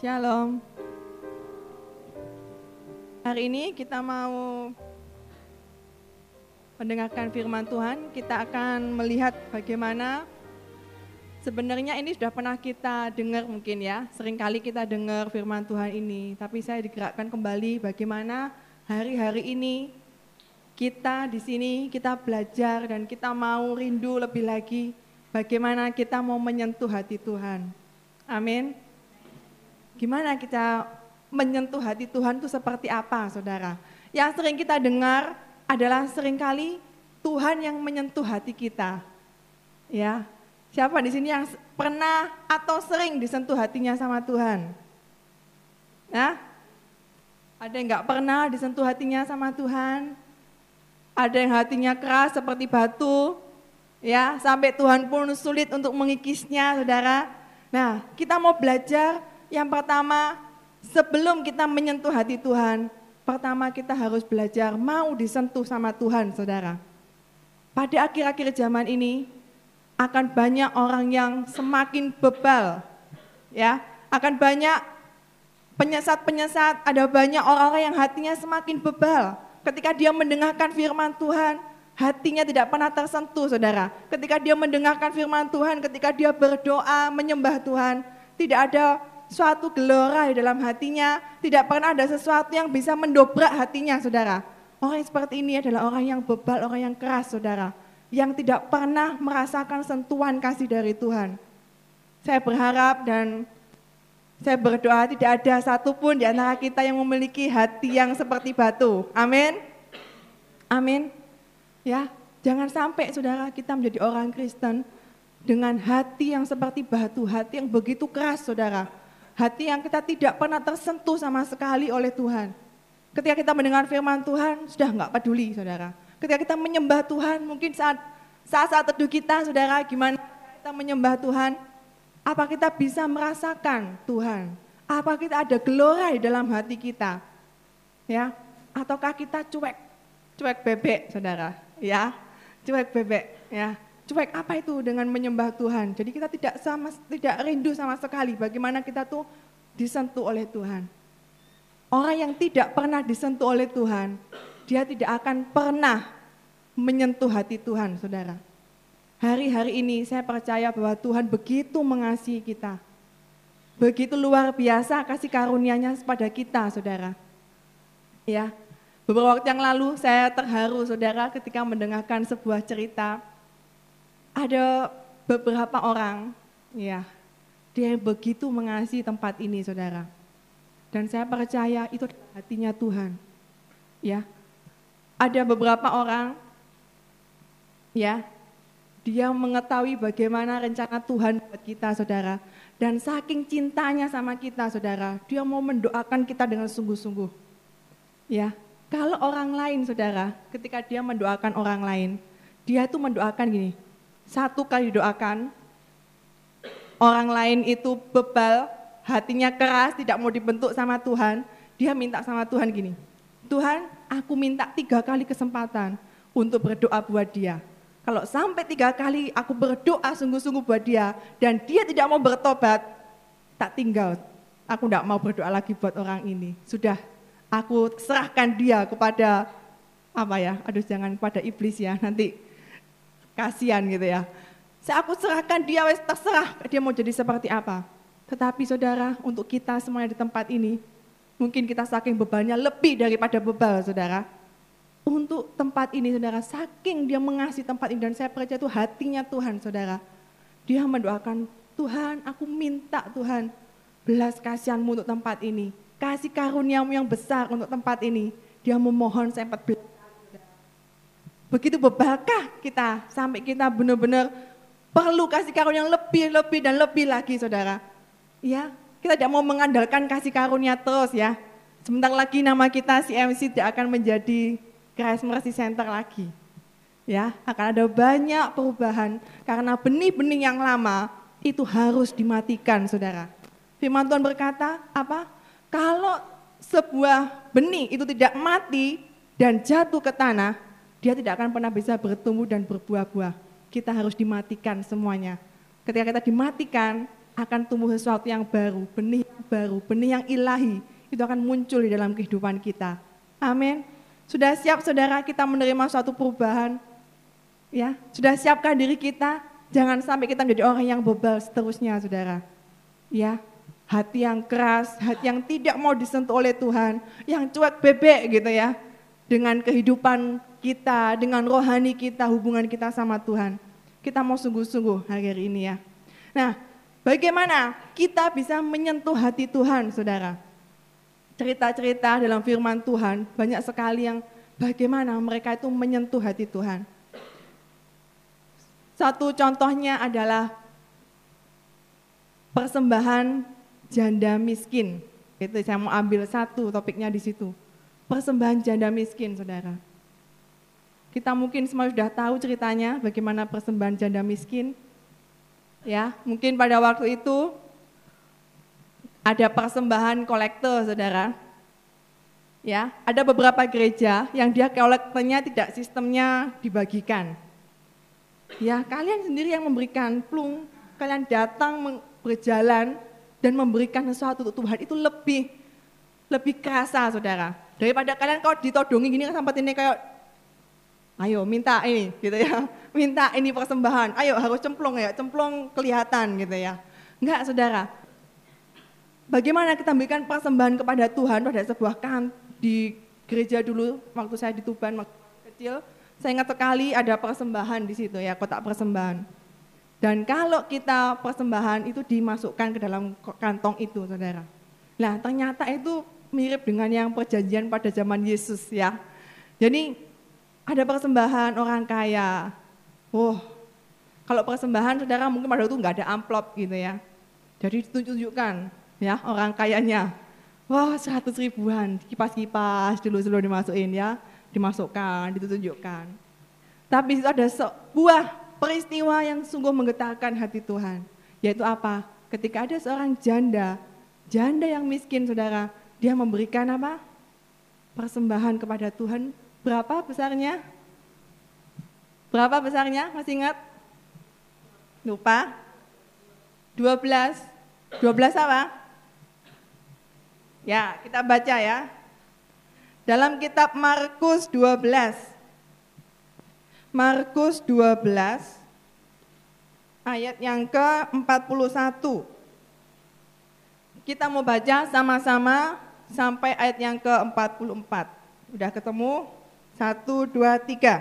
Shalom. Hari ini kita mau mendengarkan firman Tuhan. Kita akan melihat bagaimana sebenarnya ini sudah pernah kita dengar mungkin ya. Seringkali kita dengar firman Tuhan ini. Tapi saya digerakkan kembali bagaimana hari-hari ini kita di sini kita belajar dan kita mau rindu lebih lagi bagaimana kita mau menyentuh hati Tuhan. Amin. Gimana kita menyentuh hati Tuhan itu seperti apa, saudara? Yang sering kita dengar adalah sering kali Tuhan yang menyentuh hati kita. Ya, siapa di sini yang pernah atau sering disentuh hatinya sama Tuhan? Nah, ada yang nggak pernah disentuh hatinya sama Tuhan? Ada yang hatinya keras seperti batu, ya sampai Tuhan pun sulit untuk mengikisnya, saudara. Nah, kita mau belajar yang pertama, sebelum kita menyentuh hati Tuhan, pertama kita harus belajar mau disentuh sama Tuhan, saudara. Pada akhir-akhir zaman ini, akan banyak orang yang semakin bebal, ya, akan banyak penyesat-penyesat, ada banyak orang-orang yang hatinya semakin bebal. Ketika dia mendengarkan firman Tuhan, hatinya tidak pernah tersentuh, saudara. Ketika dia mendengarkan firman Tuhan, ketika dia berdoa, menyembah Tuhan, tidak ada suatu gelora di dalam hatinya, tidak pernah ada sesuatu yang bisa mendobrak hatinya, saudara. Orang seperti ini adalah orang yang bebal, orang yang keras, saudara. Yang tidak pernah merasakan sentuhan kasih dari Tuhan. Saya berharap dan saya berdoa tidak ada satupun di antara kita yang memiliki hati yang seperti batu. Amin. Amin. Ya, jangan sampai saudara kita menjadi orang Kristen dengan hati yang seperti batu, hati yang begitu keras, saudara Hati yang kita tidak pernah tersentuh sama sekali oleh Tuhan. Ketika kita mendengar firman Tuhan, sudah nggak peduli, saudara. Ketika kita menyembah Tuhan, mungkin saat saat-saat teduh kita, saudara, gimana kita menyembah Tuhan? Apa kita bisa merasakan Tuhan? Apa kita ada gelora di dalam hati kita? Ya, ataukah kita cuek, cuek bebek, saudara? Ya, cuek bebek, ya cuek apa itu dengan menyembah Tuhan. Jadi kita tidak sama tidak rindu sama sekali bagaimana kita tuh disentuh oleh Tuhan. Orang yang tidak pernah disentuh oleh Tuhan, dia tidak akan pernah menyentuh hati Tuhan, Saudara. Hari-hari ini saya percaya bahwa Tuhan begitu mengasihi kita. Begitu luar biasa kasih karunia-Nya kepada kita, Saudara. Ya. Beberapa waktu yang lalu saya terharu, Saudara, ketika mendengarkan sebuah cerita ada beberapa orang, ya, dia begitu mengasihi tempat ini, saudara. Dan saya percaya itu hatinya Tuhan. Ya, ada beberapa orang, ya, dia mengetahui bagaimana rencana Tuhan buat kita, saudara. Dan saking cintanya sama kita, saudara, dia mau mendoakan kita dengan sungguh-sungguh. Ya, kalau orang lain, saudara, ketika dia mendoakan orang lain, dia itu mendoakan gini, satu kali doakan, orang lain itu bebal, hatinya keras, tidak mau dibentuk sama Tuhan, dia minta sama Tuhan gini, Tuhan aku minta tiga kali kesempatan untuk berdoa buat dia. Kalau sampai tiga kali aku berdoa sungguh-sungguh buat dia, dan dia tidak mau bertobat, tak tinggal. Aku tidak mau berdoa lagi buat orang ini. Sudah, aku serahkan dia kepada apa ya? Aduh jangan kepada iblis ya. Nanti kasihan gitu ya. Saya aku serahkan dia, wes terserah dia mau jadi seperti apa. Tetapi saudara, untuk kita semuanya di tempat ini, mungkin kita saking bebannya lebih daripada bebal saudara. Untuk tempat ini saudara, saking dia mengasihi tempat ini dan saya percaya itu hatinya Tuhan saudara. Dia mendoakan, Tuhan aku minta Tuhan belas kasihanmu untuk tempat ini. Kasih karuniamu yang besar untuk tempat ini. Dia memohon saya 14 Begitu bebalkah kita sampai kita benar-benar perlu kasih karunia yang lebih, lebih, dan lebih lagi saudara. Ya, kita tidak mau mengandalkan kasih karunia terus ya. Sebentar lagi nama kita CMC tidak akan menjadi Christ Mercy Center lagi. Ya, akan ada banyak perubahan karena benih-benih yang lama itu harus dimatikan, Saudara. Firman Tuhan berkata, apa? Kalau sebuah benih itu tidak mati dan jatuh ke tanah, dia tidak akan pernah bisa bertumbuh dan berbuah-buah. Kita harus dimatikan semuanya. Ketika kita dimatikan, akan tumbuh sesuatu yang baru, benih yang baru, benih yang ilahi, itu akan muncul di dalam kehidupan kita. Amin. Sudah siap saudara kita menerima suatu perubahan? Ya, sudah siapkan diri kita? Jangan sampai kita menjadi orang yang bebal seterusnya, saudara. Ya, hati yang keras, hati yang tidak mau disentuh oleh Tuhan, yang cuek bebek gitu ya, dengan kehidupan kita, dengan rohani kita, hubungan kita sama Tuhan. Kita mau sungguh-sungguh hari ini ya. Nah, bagaimana kita bisa menyentuh hati Tuhan, saudara? Cerita-cerita dalam firman Tuhan banyak sekali yang bagaimana mereka itu menyentuh hati Tuhan. Satu contohnya adalah persembahan janda miskin. Itu saya mau ambil satu topiknya di situ. Persembahan janda miskin, saudara. Kita mungkin semua sudah tahu ceritanya bagaimana persembahan janda miskin. Ya, mungkin pada waktu itu ada persembahan kolektor, saudara. Ya, ada beberapa gereja yang dia kolektornya tidak sistemnya dibagikan Ya, kalian sendiri yang memberikan plung, kalian datang berjalan dan memberikan sesuatu untuk Tuhan itu lebih lebih kerasa, saudara. Daripada kalian kalau ditodongi gini sampai ini kayak, ayo minta ini, gitu ya, minta ini persembahan, ayo harus cemplung ya, cemplung kelihatan gitu ya. Enggak, saudara. Bagaimana kita memberikan persembahan kepada Tuhan pada sebuah kan di gereja dulu waktu saya di Tuban waktu kecil, saya ingat sekali ada persembahan di situ ya, kotak persembahan. Dan kalau kita persembahan itu dimasukkan ke dalam kantong itu, saudara. Nah, ternyata itu mirip dengan yang perjanjian pada zaman Yesus ya. Jadi ada persembahan orang kaya. Oh, kalau persembahan saudara mungkin pada itu nggak ada amplop gitu ya. Jadi ditunjukkan ya orang kayanya. Wah, seratus ribuan, kipas-kipas dulu sebelum dimasukin ya dimasukkan, ditunjukkan. Tapi itu ada sebuah peristiwa yang sungguh menggetarkan hati Tuhan. Yaitu apa? Ketika ada seorang janda, janda yang miskin saudara, dia memberikan apa? Persembahan kepada Tuhan. Berapa besarnya? Berapa besarnya? Masih ingat? Lupa? 12. 12 apa? Ya, kita baca ya dalam kitab Markus 12. Markus 12 ayat yang ke-41. Kita mau baca sama-sama sampai ayat yang ke-44. Udah ketemu? Satu, dua, tiga.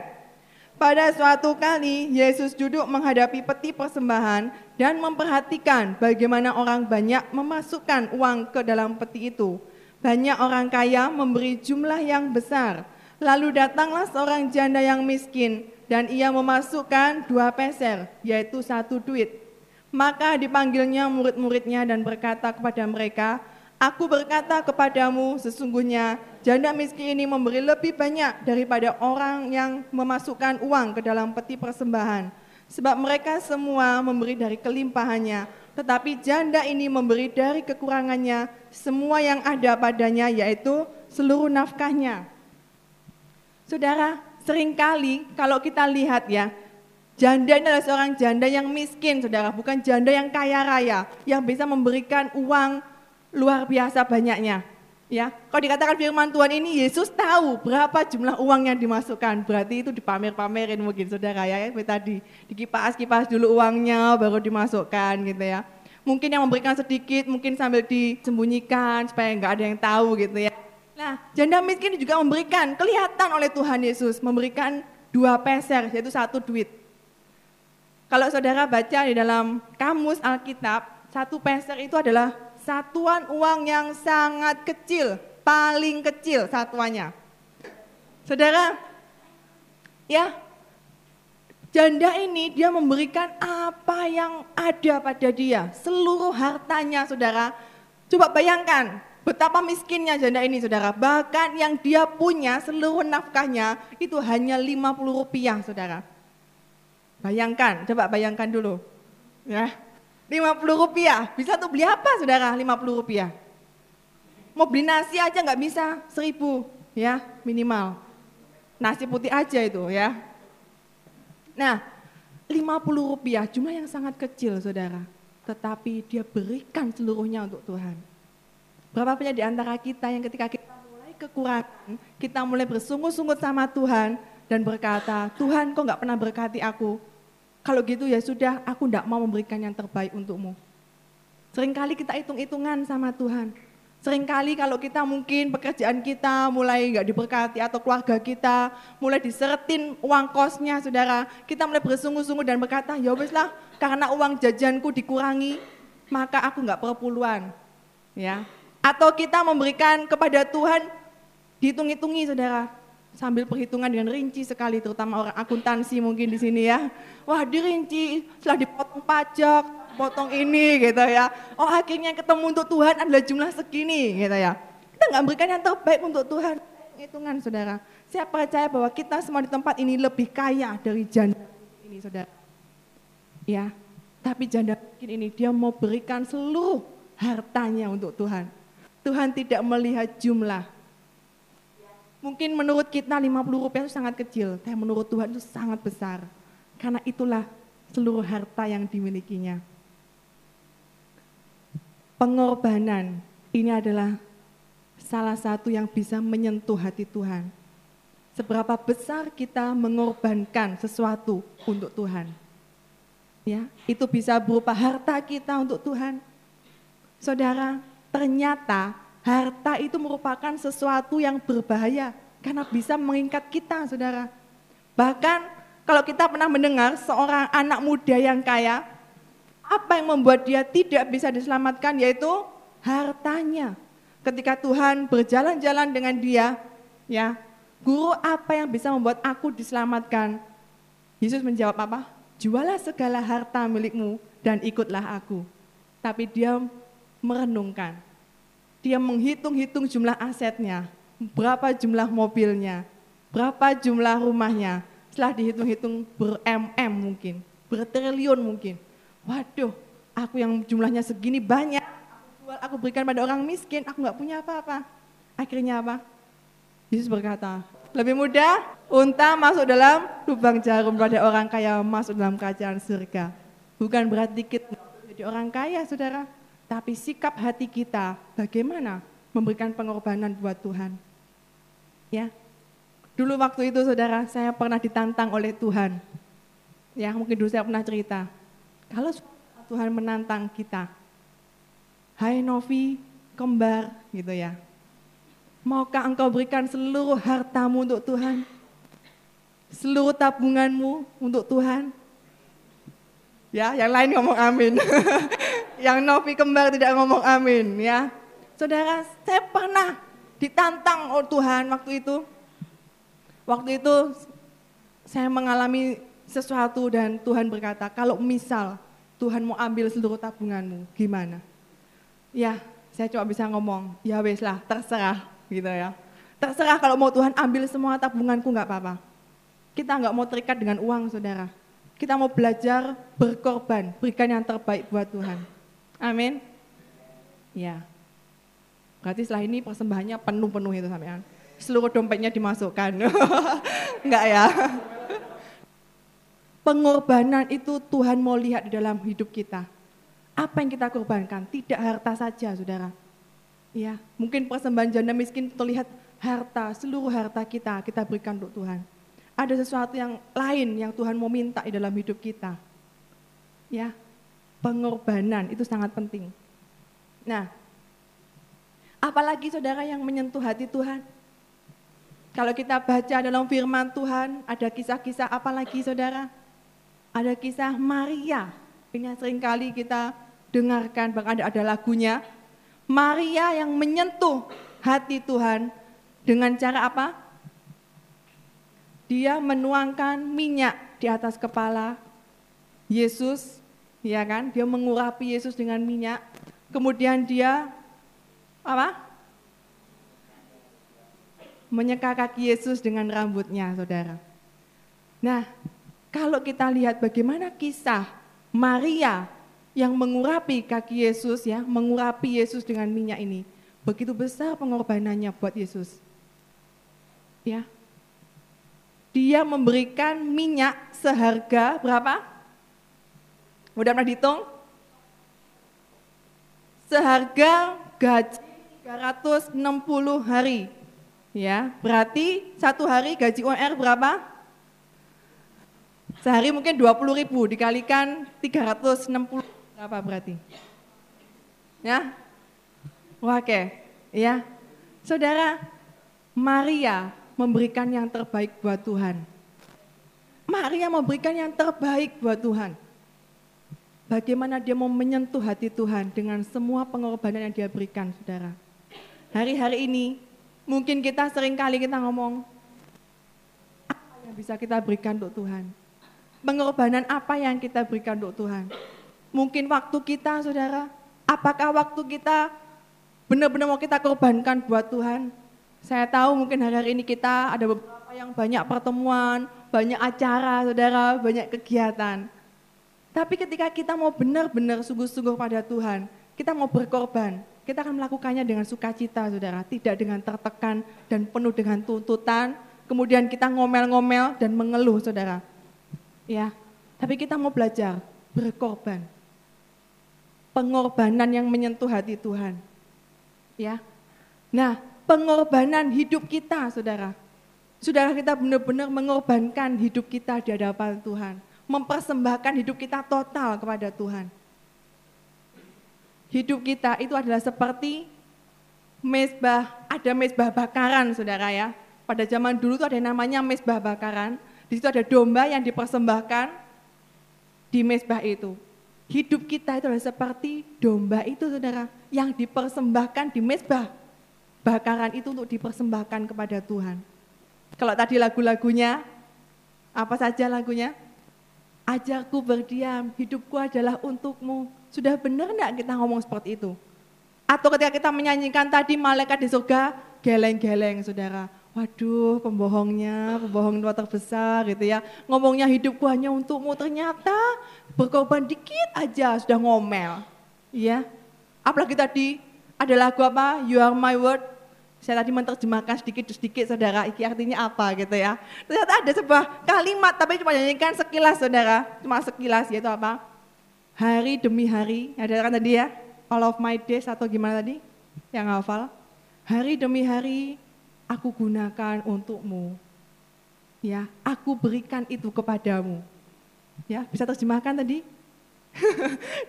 Pada suatu kali Yesus duduk menghadapi peti persembahan dan memperhatikan bagaimana orang banyak memasukkan uang ke dalam peti itu. Banyak orang kaya memberi jumlah yang besar. Lalu datanglah seorang janda yang miskin dan ia memasukkan dua peser, yaitu satu duit. Maka dipanggilnya murid-muridnya dan berkata kepada mereka, Aku berkata kepadamu, sesungguhnya janda miskin ini memberi lebih banyak daripada orang yang memasukkan uang ke dalam peti persembahan. Sebab mereka semua memberi dari kelimpahannya, tetapi janda ini memberi dari kekurangannya semua yang ada padanya yaitu seluruh nafkahnya. Saudara, sering kali kalau kita lihat ya, janda ini adalah seorang janda yang miskin, saudara, bukan janda yang kaya raya, yang bisa memberikan uang luar biasa banyaknya. Ya, kalau dikatakan firman Tuhan ini Yesus tahu berapa jumlah uang yang dimasukkan. Berarti itu dipamer-pamerin mungkin saudara ya, ya tadi dikipas-kipas dulu uangnya baru dimasukkan gitu ya mungkin yang memberikan sedikit, mungkin sambil disembunyikan supaya nggak ada yang tahu gitu ya. Nah, janda miskin juga memberikan, kelihatan oleh Tuhan Yesus, memberikan dua peser, yaitu satu duit. Kalau saudara baca di dalam kamus Alkitab, satu peser itu adalah satuan uang yang sangat kecil, paling kecil satuannya. Saudara, ya Janda ini dia memberikan apa yang ada pada dia, seluruh hartanya saudara. Coba bayangkan betapa miskinnya janda ini saudara. Bahkan yang dia punya seluruh nafkahnya itu hanya 50 rupiah saudara. Bayangkan, coba bayangkan dulu. Ya, 50 rupiah, bisa tuh beli apa saudara 50 rupiah? Mau beli nasi aja nggak bisa, seribu ya minimal. Nasi putih aja itu ya, Nah, 50 rupiah, jumlah yang sangat kecil saudara. tetapi dia berikan seluruhnya untuk Tuhan. Berapa banyak di antara kita yang ketika kita mulai kekurangan, kita mulai bersungguh-sungguh sama Tuhan dan berkata, Tuhan kok nggak pernah berkati aku? Kalau gitu ya sudah, aku tidak mau memberikan yang terbaik untukmu. Seringkali kita hitung-hitungan sama Tuhan. Seringkali kalau kita mungkin pekerjaan kita mulai nggak diberkati atau keluarga kita mulai diseretin uang kosnya, saudara. Kita mulai bersungguh-sungguh dan berkata, ya lah, karena uang jajanku dikurangi, maka aku nggak perpuluhan. Ya. Atau kita memberikan kepada Tuhan, dihitung-hitungi saudara, sambil perhitungan dengan rinci sekali, terutama orang akuntansi mungkin di sini ya. Wah dirinci, setelah dipotong pajak, potong ini gitu ya. Oh akhirnya ketemu untuk Tuhan adalah jumlah segini gitu ya. Kita nggak berikan yang terbaik untuk Tuhan. Hitungan saudara. Saya percaya bahwa kita semua di tempat ini lebih kaya dari janda ini saudara. Ya, tapi janda miskin ini dia mau berikan seluruh hartanya untuk Tuhan. Tuhan tidak melihat jumlah. Mungkin menurut kita 50 rupiah itu sangat kecil, tapi menurut Tuhan itu sangat besar. Karena itulah seluruh harta yang dimilikinya pengorbanan ini adalah salah satu yang bisa menyentuh hati Tuhan. Seberapa besar kita mengorbankan sesuatu untuk Tuhan. Ya, itu bisa berupa harta kita untuk Tuhan. Saudara, ternyata harta itu merupakan sesuatu yang berbahaya karena bisa mengikat kita, Saudara. Bahkan kalau kita pernah mendengar seorang anak muda yang kaya, apa yang membuat dia tidak bisa diselamatkan yaitu hartanya. Ketika Tuhan berjalan-jalan dengan dia, ya, guru apa yang bisa membuat aku diselamatkan? Yesus menjawab apa? Jualah segala harta milikmu dan ikutlah aku. Tapi dia merenungkan. Dia menghitung-hitung jumlah asetnya, berapa jumlah mobilnya, berapa jumlah rumahnya. Setelah dihitung-hitung ber-MM mungkin, bertriliun mungkin waduh aku yang jumlahnya segini banyak, aku jual, aku berikan pada orang miskin, aku nggak punya apa-apa. Akhirnya apa? Yesus berkata, lebih mudah unta masuk dalam lubang jarum pada orang kaya masuk dalam kerajaan surga. Bukan berarti kita jadi orang kaya, saudara. Tapi sikap hati kita bagaimana memberikan pengorbanan buat Tuhan. Ya, Dulu waktu itu saudara, saya pernah ditantang oleh Tuhan. Ya, mungkin dulu saya pernah cerita. Kalau Tuhan menantang kita, Hai Novi, kembar gitu ya. Maukah engkau berikan seluruh hartamu untuk Tuhan? Seluruh tabunganmu untuk Tuhan? Ya, yang lain ngomong amin. yang Novi kembar tidak ngomong amin ya. Saudara, saya pernah ditantang oleh Tuhan waktu itu. Waktu itu saya mengalami sesuatu dan Tuhan berkata, kalau misal Tuhan mau ambil seluruh tabunganmu, gimana? Ya, saya cuma bisa ngomong, ya wes lah, terserah gitu ya. Terserah kalau mau Tuhan ambil semua tabunganku nggak apa-apa. Kita nggak mau terikat dengan uang, saudara. Kita mau belajar berkorban, berikan yang terbaik buat Tuhan. Amin. Ya. Berarti setelah ini persembahannya penuh-penuh itu sampean. Seluruh dompetnya dimasukkan. Enggak ya? Pengorbanan itu Tuhan mau lihat di dalam hidup kita. Apa yang kita korbankan? Tidak harta saja, saudara. Ya, mungkin persembahan janda miskin terlihat harta, seluruh harta kita kita berikan untuk Tuhan. Ada sesuatu yang lain yang Tuhan mau minta di dalam hidup kita. Ya, pengorbanan itu sangat penting. Nah, apalagi saudara yang menyentuh hati Tuhan. Kalau kita baca dalam firman Tuhan, ada kisah-kisah apalagi saudara? Ada kisah Maria, ini yang sering kali kita dengarkan, bahkan ada, ada lagunya. Maria yang menyentuh hati Tuhan dengan cara apa? Dia menuangkan minyak di atas kepala Yesus, ya kan? Dia mengurapi Yesus dengan minyak. Kemudian dia apa? Menyeka kaki Yesus dengan rambutnya, saudara. Nah, kalau kita lihat bagaimana kisah Maria yang mengurapi kaki Yesus ya, mengurapi Yesus dengan minyak ini. Begitu besar pengorbanannya buat Yesus. Ya. Dia memberikan minyak seharga berapa? Udah pernah dihitung? seharga gaji 360 hari. Ya, berarti satu hari gaji UMR berapa? Sehari mungkin 20 ribu dikalikan 360 berapa berarti? Ya, oke, ya. Saudara, Maria memberikan yang terbaik buat Tuhan. Maria memberikan yang terbaik buat Tuhan. Bagaimana dia mau menyentuh hati Tuhan dengan semua pengorbanan yang dia berikan, saudara. Hari-hari ini, mungkin kita sering kali kita ngomong, apa yang bisa kita berikan untuk Tuhan? Pengorbanan apa yang kita berikan untuk Tuhan? Mungkin waktu kita, saudara, apakah waktu kita benar-benar mau kita korbankan buat Tuhan? Saya tahu mungkin hari-hari ini kita ada beberapa yang banyak pertemuan, banyak acara, saudara, banyak kegiatan. Tapi ketika kita mau benar-benar sungguh-sungguh pada Tuhan, kita mau berkorban, kita akan melakukannya dengan sukacita, saudara. Tidak dengan tertekan dan penuh dengan tuntutan, kemudian kita ngomel-ngomel dan mengeluh, saudara. Ya, tapi kita mau belajar berkorban. Pengorbanan yang menyentuh hati Tuhan. Ya. Nah, pengorbanan hidup kita, saudara. Saudara kita benar-benar mengorbankan hidup kita di hadapan Tuhan mempersembahkan hidup kita total kepada Tuhan. Hidup kita itu adalah seperti mesbah, ada mesbah bakaran saudara ya. Pada zaman dulu itu ada yang namanya mesbah bakaran. Di situ ada domba yang dipersembahkan di mesbah itu. Hidup kita itu adalah seperti domba itu saudara, yang dipersembahkan di mesbah bakaran itu untuk dipersembahkan kepada Tuhan. Kalau tadi lagu-lagunya, apa saja lagunya? Ajarku berdiam, hidupku adalah untukmu. Sudah benar enggak kita ngomong seperti itu? Atau ketika kita menyanyikan tadi malaikat di surga, geleng-geleng saudara. Waduh pembohongnya, pembohong tua terbesar gitu ya. Ngomongnya hidupku hanya untukmu, ternyata berkorban dikit aja sudah ngomel. Ya, apalagi tadi ada lagu apa? You are my word, saya tadi menerjemahkan sedikit-sedikit saudara, iki artinya apa gitu ya. Ternyata ada sebuah kalimat, tapi cuma nyanyikan sekilas saudara, cuma sekilas yaitu apa? Hari demi hari, ada kan tadi ya, all of my days atau gimana tadi? Yang hafal? Hari demi hari aku gunakan untukmu. Ya, aku berikan itu kepadamu. Ya, bisa terjemahkan tadi?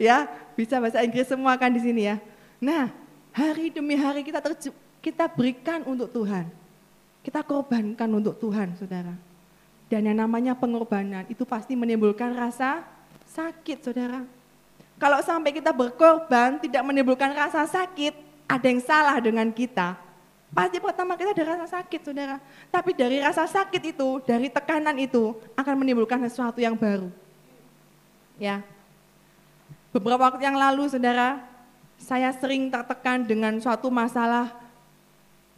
ya, bisa bahasa Inggris semua kan di sini ya. Nah, hari demi hari kita terjemah kita berikan untuk Tuhan. Kita korbankan untuk Tuhan, saudara. Dan yang namanya pengorbanan itu pasti menimbulkan rasa sakit, saudara. Kalau sampai kita berkorban tidak menimbulkan rasa sakit, ada yang salah dengan kita. Pasti pertama kita ada rasa sakit, saudara. Tapi dari rasa sakit itu, dari tekanan itu, akan menimbulkan sesuatu yang baru. Ya, Beberapa waktu yang lalu, saudara, saya sering tertekan dengan suatu masalah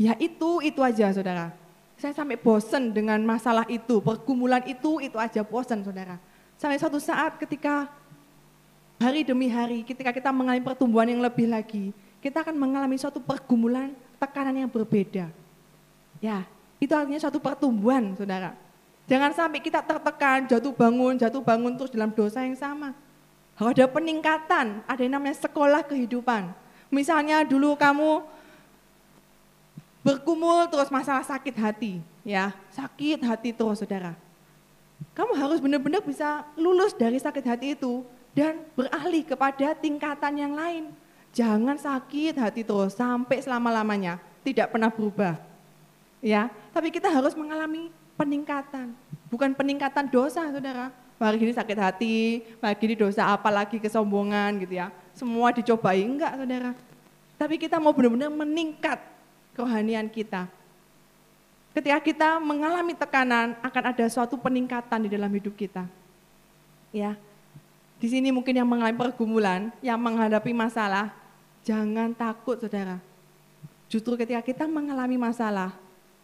Ya itu, itu aja saudara. Saya sampai bosan dengan masalah itu, pergumulan itu, itu aja bosan saudara. Sampai suatu saat ketika hari demi hari, ketika kita mengalami pertumbuhan yang lebih lagi, kita akan mengalami suatu pergumulan, tekanan yang berbeda. Ya, itu artinya suatu pertumbuhan saudara. Jangan sampai kita tertekan, jatuh bangun, jatuh bangun terus dalam dosa yang sama. Ada peningkatan, ada yang namanya sekolah kehidupan. Misalnya dulu kamu berkumul terus masalah sakit hati, ya sakit hati terus saudara. Kamu harus benar-benar bisa lulus dari sakit hati itu dan beralih kepada tingkatan yang lain. Jangan sakit hati terus sampai selama-lamanya, tidak pernah berubah. Ya, tapi kita harus mengalami peningkatan, bukan peningkatan dosa, Saudara. Hari ini sakit hati, hari ini dosa apa lagi kesombongan gitu ya. Semua dicobai enggak, Saudara. Tapi kita mau benar-benar meningkat kerohanian kita. Ketika kita mengalami tekanan, akan ada suatu peningkatan di dalam hidup kita. Ya, di sini mungkin yang mengalami pergumulan, yang menghadapi masalah, jangan takut saudara. Justru ketika kita mengalami masalah,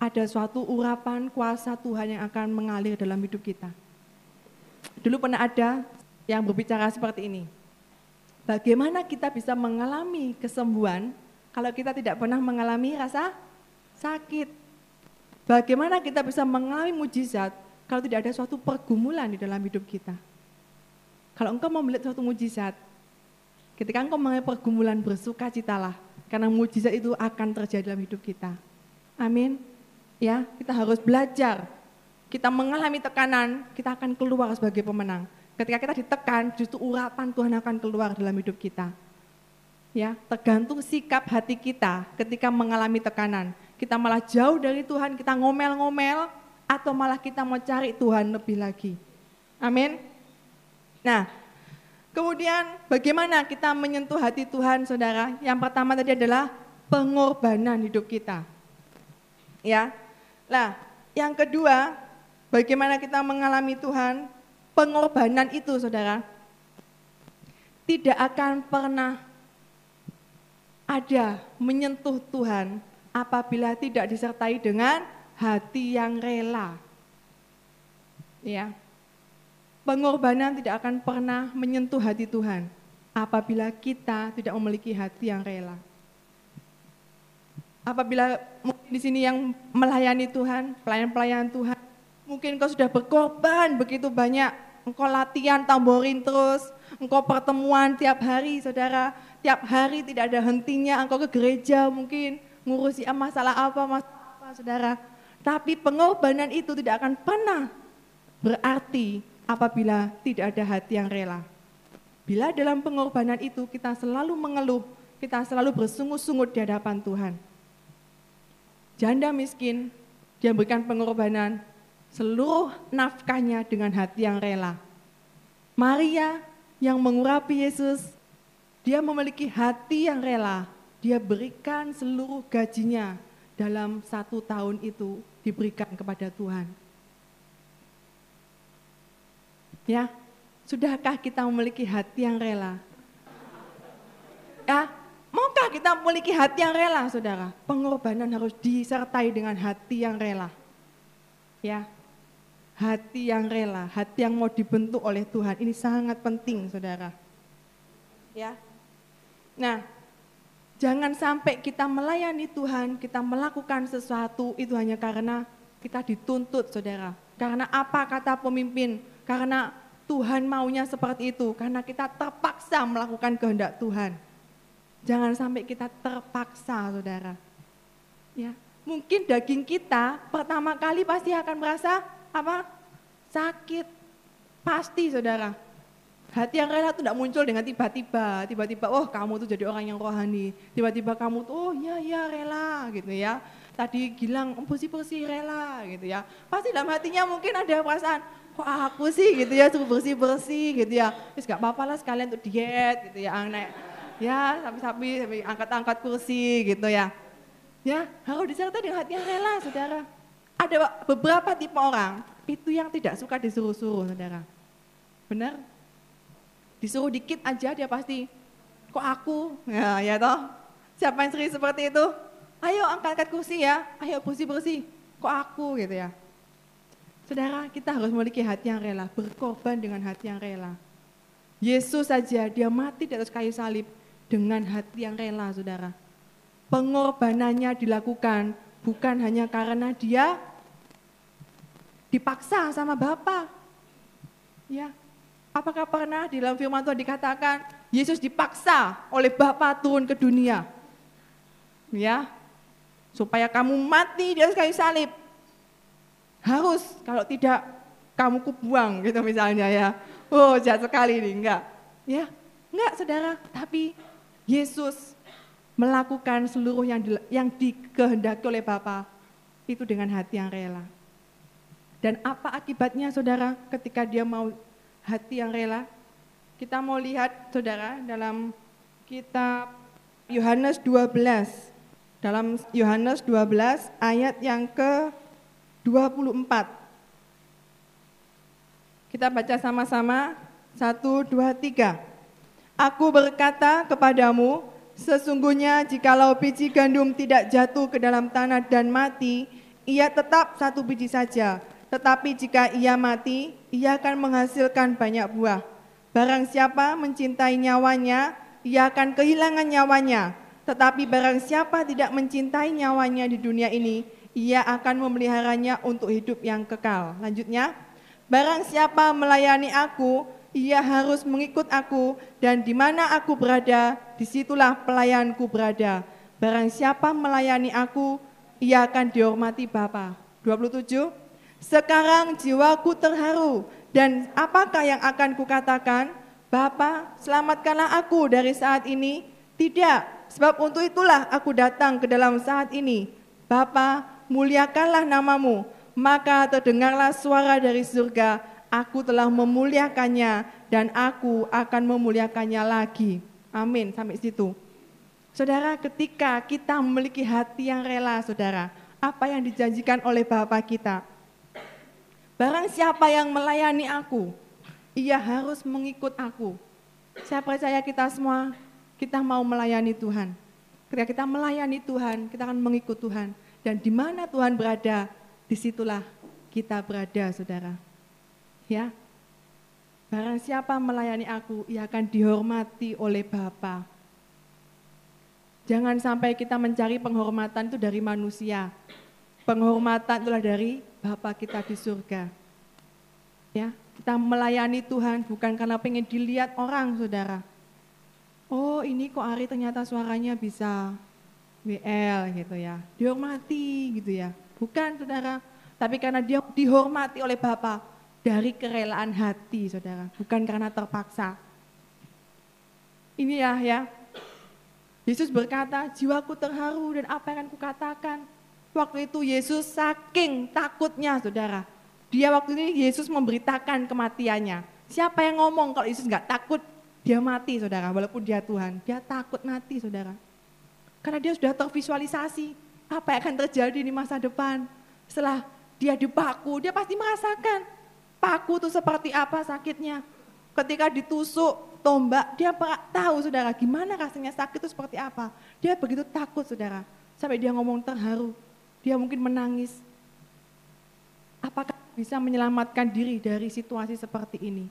ada suatu urapan kuasa Tuhan yang akan mengalir dalam hidup kita. Dulu pernah ada yang berbicara seperti ini. Bagaimana kita bisa mengalami kesembuhan kalau kita tidak pernah mengalami rasa sakit. Bagaimana kita bisa mengalami mujizat kalau tidak ada suatu pergumulan di dalam hidup kita? Kalau engkau mau melihat suatu mujizat, Ketika engkau mengalami pergumulan bersuka citalah. Karena mujizat itu akan terjadi dalam hidup kita. Amin. Ya, kita harus belajar. Kita mengalami tekanan, kita akan keluar sebagai pemenang. Ketika kita ditekan, justru urapan Tuhan akan keluar dalam hidup kita. Ya, tergantung sikap hati kita ketika mengalami tekanan. Kita malah jauh dari Tuhan, kita ngomel-ngomel, atau malah kita mau cari Tuhan lebih lagi. Amin. Nah, kemudian bagaimana kita menyentuh hati Tuhan, saudara? Yang pertama tadi adalah pengorbanan hidup kita. Ya, nah, yang kedua, bagaimana kita mengalami Tuhan? Pengorbanan itu, saudara, tidak akan pernah ada menyentuh Tuhan apabila tidak disertai dengan hati yang rela. Ya. Pengorbanan tidak akan pernah menyentuh hati Tuhan apabila kita tidak memiliki hati yang rela. Apabila di sini yang melayani Tuhan, pelayan-pelayan Tuhan, mungkin kau sudah berkorban begitu banyak, engkau latihan tamborin terus, engkau pertemuan tiap hari, saudara, tiap hari tidak ada hentinya, engkau ke gereja mungkin ngurusi masalah apa, masalah apa, saudara. Tapi pengorbanan itu tidak akan pernah berarti apabila tidak ada hati yang rela. Bila dalam pengorbanan itu kita selalu mengeluh, kita selalu bersungut-sungut di hadapan Tuhan. Janda miskin, dia berikan pengorbanan seluruh nafkahnya dengan hati yang rela. Maria yang mengurapi Yesus, dia memiliki hati yang rela. Dia berikan seluruh gajinya dalam satu tahun itu diberikan kepada Tuhan. Ya, sudahkah kita memiliki hati yang rela? Ya, maukah kita memiliki hati yang rela, saudara? Pengorbanan harus disertai dengan hati yang rela. Ya, hati yang rela, hati yang mau dibentuk oleh Tuhan. Ini sangat penting, saudara. Ya, nah Jangan sampai kita melayani Tuhan, kita melakukan sesuatu itu hanya karena kita dituntut, saudara. Karena apa kata pemimpin? Karena Tuhan maunya seperti itu, karena kita terpaksa melakukan kehendak Tuhan. Jangan sampai kita terpaksa, saudara. Ya, mungkin daging kita pertama kali pasti akan merasa apa? Sakit. Pasti, saudara Hati yang rela itu tidak muncul dengan tiba-tiba, tiba-tiba, oh kamu tuh jadi orang yang rohani, tiba-tiba kamu tuh, oh ya ya rela gitu ya. Tadi Gilang, oh, bersih-bersih rela gitu ya. Pasti dalam hatinya mungkin ada perasaan, kok aku sih gitu ya, suruh bersih-bersih gitu ya. Terus gak apa-apa lah sekalian untuk diet gitu ya, naik ya sapi-sapi, angkat-angkat kursi gitu ya. Ya, harus disertai dengan hati yang rela, saudara. Ada beberapa tipe orang, itu yang tidak suka disuruh-suruh, saudara. Benar? Disuruh dikit aja dia pasti, kok aku? Ya, ya toh. Siapa yang sering seperti itu? Ayo angkat-angkat kursi ya, ayo bersih-bersih. Kok aku gitu ya. Saudara, kita harus memiliki hati yang rela, berkorban dengan hati yang rela. Yesus saja, dia mati di atas kayu salib dengan hati yang rela, saudara. Pengorbanannya dilakukan bukan hanya karena dia dipaksa sama Bapak. Ya, Apakah pernah di dalam firman Tuhan dikatakan Yesus dipaksa oleh Bapa turun ke dunia? Ya, supaya kamu mati di atas kayu salib. Harus, kalau tidak kamu kubuang gitu misalnya ya. Oh jahat sekali ini, enggak. Ya, enggak saudara, tapi Yesus melakukan seluruh yang, di, yang dikehendaki oleh Bapa itu dengan hati yang rela. Dan apa akibatnya saudara ketika dia mau hati yang rela. Kita mau lihat saudara dalam kitab Yohanes 12. Dalam Yohanes 12 ayat yang ke 24. Kita baca sama-sama. Satu, dua, tiga. Aku berkata kepadamu, sesungguhnya jikalau biji gandum tidak jatuh ke dalam tanah dan mati, ia tetap satu biji saja. Tetapi jika ia mati, ia akan menghasilkan banyak buah. Barang siapa mencintai nyawanya, ia akan kehilangan nyawanya. Tetapi barang siapa tidak mencintai nyawanya di dunia ini, ia akan memeliharanya untuk hidup yang kekal. Lanjutnya, barang siapa melayani aku, ia harus mengikut aku, dan di mana aku berada, di situlah pelayanku berada. Barang siapa melayani aku, ia akan dihormati Bapa. 27. Sekarang jiwaku terharu, dan apakah yang akan kukatakan? Bapa, selamatkanlah aku dari saat ini. Tidak, sebab untuk itulah aku datang ke dalam saat ini. Bapa, muliakanlah namamu, maka terdengarlah suara dari surga, aku telah memuliakannya dan aku akan memuliakannya lagi. Amin, sampai situ. Saudara, ketika kita memiliki hati yang rela, saudara, apa yang dijanjikan oleh Bapa kita. Barang siapa yang melayani aku, ia harus mengikut aku. Saya percaya kita semua, kita mau melayani Tuhan. Ketika kita melayani Tuhan, kita akan mengikut Tuhan. Dan di mana Tuhan berada, di situlah kita berada, saudara. Ya, barang siapa melayani aku, ia akan dihormati oleh Bapa. Jangan sampai kita mencari penghormatan itu dari manusia. Penghormatan itulah dari Bapa kita di surga. Ya, kita melayani Tuhan bukan karena pengen dilihat orang, saudara. Oh, ini kok Ari ternyata suaranya bisa WL gitu ya. Dihormati gitu ya. Bukan, saudara. Tapi karena dia dihormati oleh Bapa dari kerelaan hati, saudara, bukan karena terpaksa. Ini ya, ya. Yesus berkata, jiwaku terharu dan apa yang akan kukatakan. Waktu itu Yesus saking takutnya, saudara. Dia waktu ini Yesus memberitakan kematiannya. Siapa yang ngomong kalau Yesus nggak takut, dia mati, saudara. Walaupun dia Tuhan, dia takut mati, saudara. Karena dia sudah tervisualisasi apa yang akan terjadi di masa depan. Setelah dia dipaku, dia pasti merasakan Paku itu seperti apa sakitnya. Ketika ditusuk tombak, dia tahu saudara gimana rasanya sakit itu seperti apa. Dia begitu takut saudara. Sampai dia ngomong terharu. Dia mungkin menangis. Apakah bisa menyelamatkan diri dari situasi seperti ini?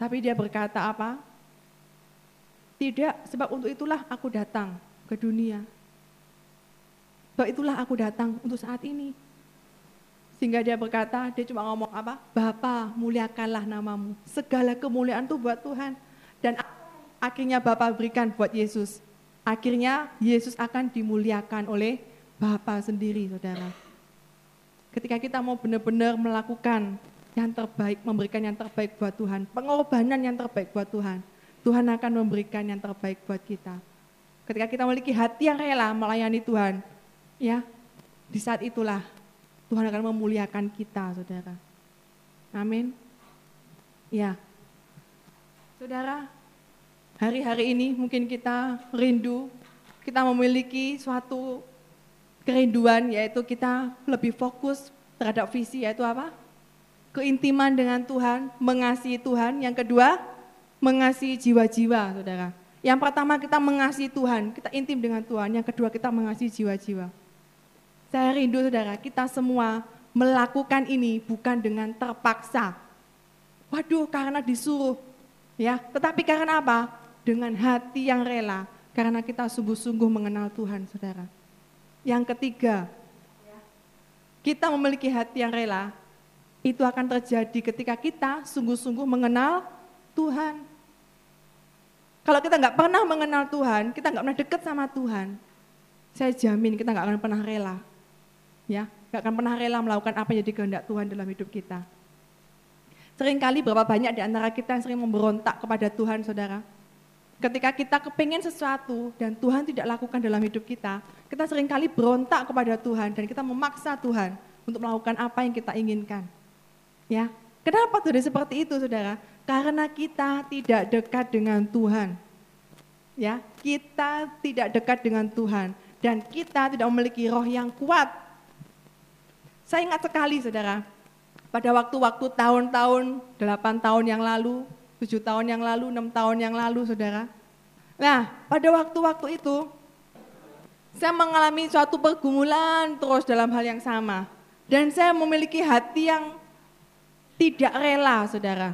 Tapi dia berkata apa? Tidak, sebab untuk itulah aku datang ke dunia. Sebab itulah aku datang untuk saat ini. Sehingga dia berkata, dia cuma ngomong apa? Bapa, muliakanlah namamu. Segala kemuliaan itu buat Tuhan. Dan akhirnya Bapa berikan buat Yesus. Akhirnya Yesus akan dimuliakan oleh Bapa sendiri, saudara. Ketika kita mau benar-benar melakukan yang terbaik, memberikan yang terbaik buat Tuhan, pengorbanan yang terbaik buat Tuhan, Tuhan akan memberikan yang terbaik buat kita. Ketika kita memiliki hati yang rela melayani Tuhan, ya, di saat itulah Tuhan akan memuliakan kita, saudara. Amin. Ya. Saudara, hari-hari ini mungkin kita rindu, kita memiliki suatu kerinduan yaitu kita lebih fokus terhadap visi yaitu apa? Keintiman dengan Tuhan, mengasihi Tuhan. Yang kedua, mengasihi jiwa-jiwa, saudara. Yang pertama kita mengasihi Tuhan, kita intim dengan Tuhan. Yang kedua kita mengasihi jiwa-jiwa. Saya rindu saudara, kita semua melakukan ini bukan dengan terpaksa. Waduh, karena disuruh. Ya, tetapi karena apa? Dengan hati yang rela, karena kita sungguh-sungguh mengenal Tuhan, Saudara. Yang ketiga, kita memiliki hati yang rela, itu akan terjadi ketika kita sungguh-sungguh mengenal Tuhan. Kalau kita nggak pernah mengenal Tuhan, kita nggak pernah dekat sama Tuhan, saya jamin kita nggak akan pernah rela ya nggak akan pernah rela melakukan apa yang jadi kehendak Tuhan dalam hidup kita. Seringkali berapa banyak di antara kita yang sering memberontak kepada Tuhan, saudara. Ketika kita kepingin sesuatu dan Tuhan tidak lakukan dalam hidup kita, kita sering kali berontak kepada Tuhan dan kita memaksa Tuhan untuk melakukan apa yang kita inginkan. Ya, kenapa jadi seperti itu, saudara? Karena kita tidak dekat dengan Tuhan. Ya, kita tidak dekat dengan Tuhan dan kita tidak memiliki roh yang kuat saya ingat sekali saudara, pada waktu-waktu tahun-tahun, 8 tahun yang lalu, 7 tahun yang lalu, 6 tahun yang lalu saudara. Nah, pada waktu-waktu itu, saya mengalami suatu pergumulan terus dalam hal yang sama. Dan saya memiliki hati yang tidak rela saudara.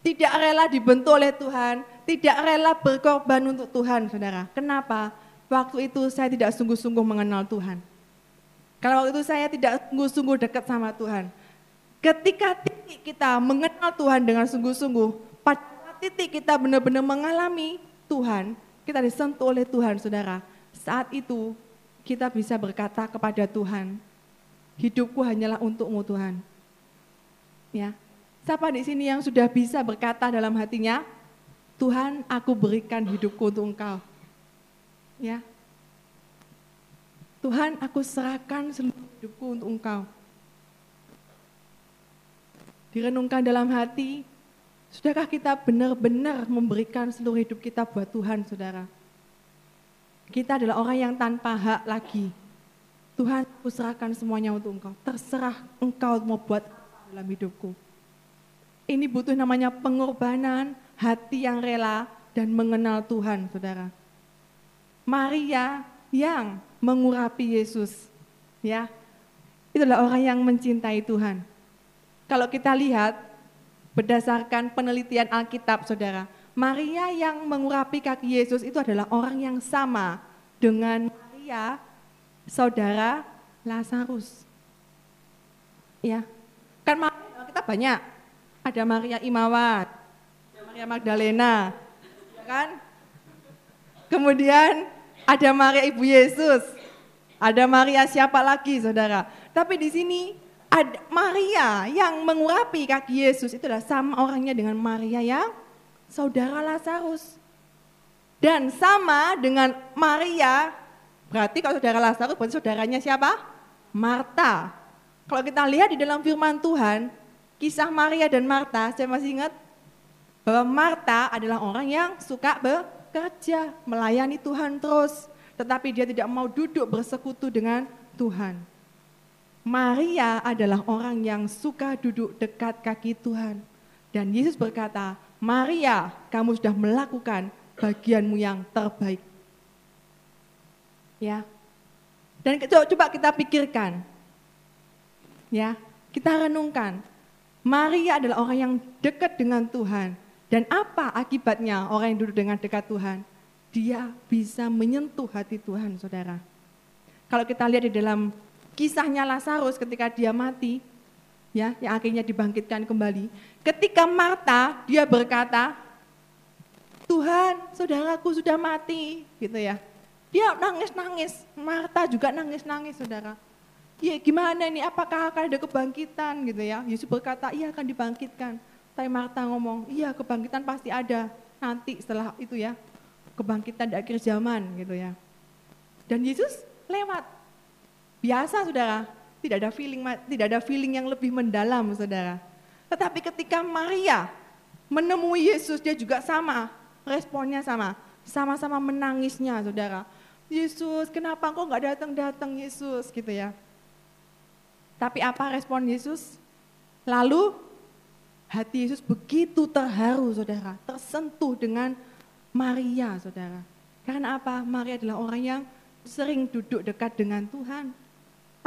Tidak rela dibentuk oleh Tuhan, tidak rela berkorban untuk Tuhan saudara. Kenapa? Waktu itu saya tidak sungguh-sungguh mengenal Tuhan. Karena waktu itu saya tidak sungguh-sungguh dekat sama Tuhan. Ketika titik kita mengenal Tuhan dengan sungguh-sungguh, pada titik kita benar-benar mengalami Tuhan, kita disentuh oleh Tuhan, saudara. Saat itu kita bisa berkata kepada Tuhan, hidupku hanyalah untukmu Tuhan. Ya, siapa di sini yang sudah bisa berkata dalam hatinya, Tuhan aku berikan hidupku untuk engkau. Ya, Tuhan aku serahkan seluruh hidupku untuk engkau direnungkan dalam hati, sudahkah kita benar-benar memberikan seluruh hidup kita buat Tuhan, saudara? Kita adalah orang yang tanpa hak lagi. Tuhan, aku serahkan semuanya untuk engkau. Terserah engkau mau buat dalam hidupku. Ini butuh namanya pengorbanan, hati yang rela, dan mengenal Tuhan, saudara. Maria yang mengurapi Yesus, ya, itulah orang yang mencintai Tuhan. Kalau kita lihat berdasarkan penelitian Alkitab, saudara, Maria yang mengurapi kaki Yesus itu adalah orang yang sama dengan Maria, saudara Lazarus. Ya, kan Maria kita banyak. Ada Maria Imawat, ada Maria Magdalena, ya kan? Kemudian ada Maria Ibu Yesus, ada Maria siapa lagi, saudara? Tapi di sini ada Maria yang mengurapi kaki Yesus itu adalah sama orangnya dengan Maria yang saudara Lazarus. Dan sama dengan Maria, berarti kalau saudara Lazarus berarti saudaranya siapa? Marta. Kalau kita lihat di dalam firman Tuhan, kisah Maria dan Marta, saya masih ingat bahwa Marta adalah orang yang suka bekerja, melayani Tuhan terus, tetapi dia tidak mau duduk bersekutu dengan Tuhan. Maria adalah orang yang suka duduk dekat kaki Tuhan. Dan Yesus berkata, Maria, kamu sudah melakukan bagianmu yang terbaik. Ya. Dan coba kita pikirkan. Ya, kita renungkan. Maria adalah orang yang dekat dengan Tuhan. Dan apa akibatnya orang yang duduk dengan dekat Tuhan? Dia bisa menyentuh hati Tuhan, saudara. Kalau kita lihat di dalam kisahnya Lazarus ketika dia mati, ya, yang akhirnya dibangkitkan kembali. Ketika Marta dia berkata, Tuhan, saudaraku sudah mati, gitu ya. Dia nangis-nangis, Marta juga nangis-nangis, saudara. Ya gimana ini, apakah akan ada kebangkitan gitu ya. Yesus berkata, iya akan dibangkitkan. Tapi Marta ngomong, iya kebangkitan pasti ada nanti setelah itu ya. Kebangkitan di akhir zaman gitu ya. Dan Yesus lewat Biasa saudara, tidak ada feeling tidak ada feeling yang lebih mendalam saudara. Tetapi ketika Maria menemui Yesus dia juga sama, responnya sama, sama-sama menangisnya saudara. Yesus, kenapa kau nggak datang-datang Yesus gitu ya. Tapi apa respon Yesus? Lalu hati Yesus begitu terharu saudara, tersentuh dengan Maria saudara. Karena apa? Maria adalah orang yang sering duduk dekat dengan Tuhan.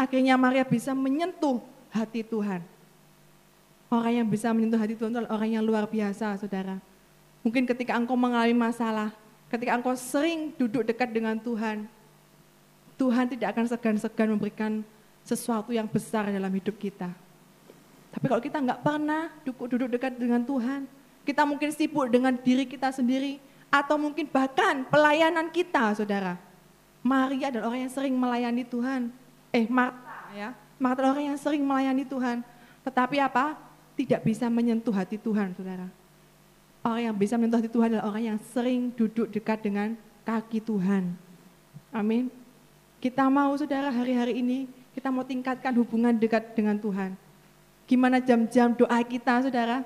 Akhirnya Maria bisa menyentuh hati Tuhan. Orang yang bisa menyentuh hati Tuhan adalah orang yang luar biasa, saudara. Mungkin ketika engkau mengalami masalah, ketika engkau sering duduk dekat dengan Tuhan, Tuhan tidak akan segan-segan memberikan sesuatu yang besar dalam hidup kita. Tapi kalau kita nggak pernah duduk dekat dengan Tuhan, kita mungkin sibuk dengan diri kita sendiri, atau mungkin bahkan pelayanan kita, saudara. Maria adalah orang yang sering melayani Tuhan, eh Marta ya, Marta orang yang sering melayani Tuhan, tetapi apa? Tidak bisa menyentuh hati Tuhan, saudara. Orang yang bisa menyentuh hati Tuhan adalah orang yang sering duduk dekat dengan kaki Tuhan. Amin. Kita mau saudara hari-hari ini, kita mau tingkatkan hubungan dekat dengan Tuhan. Gimana jam-jam doa kita saudara?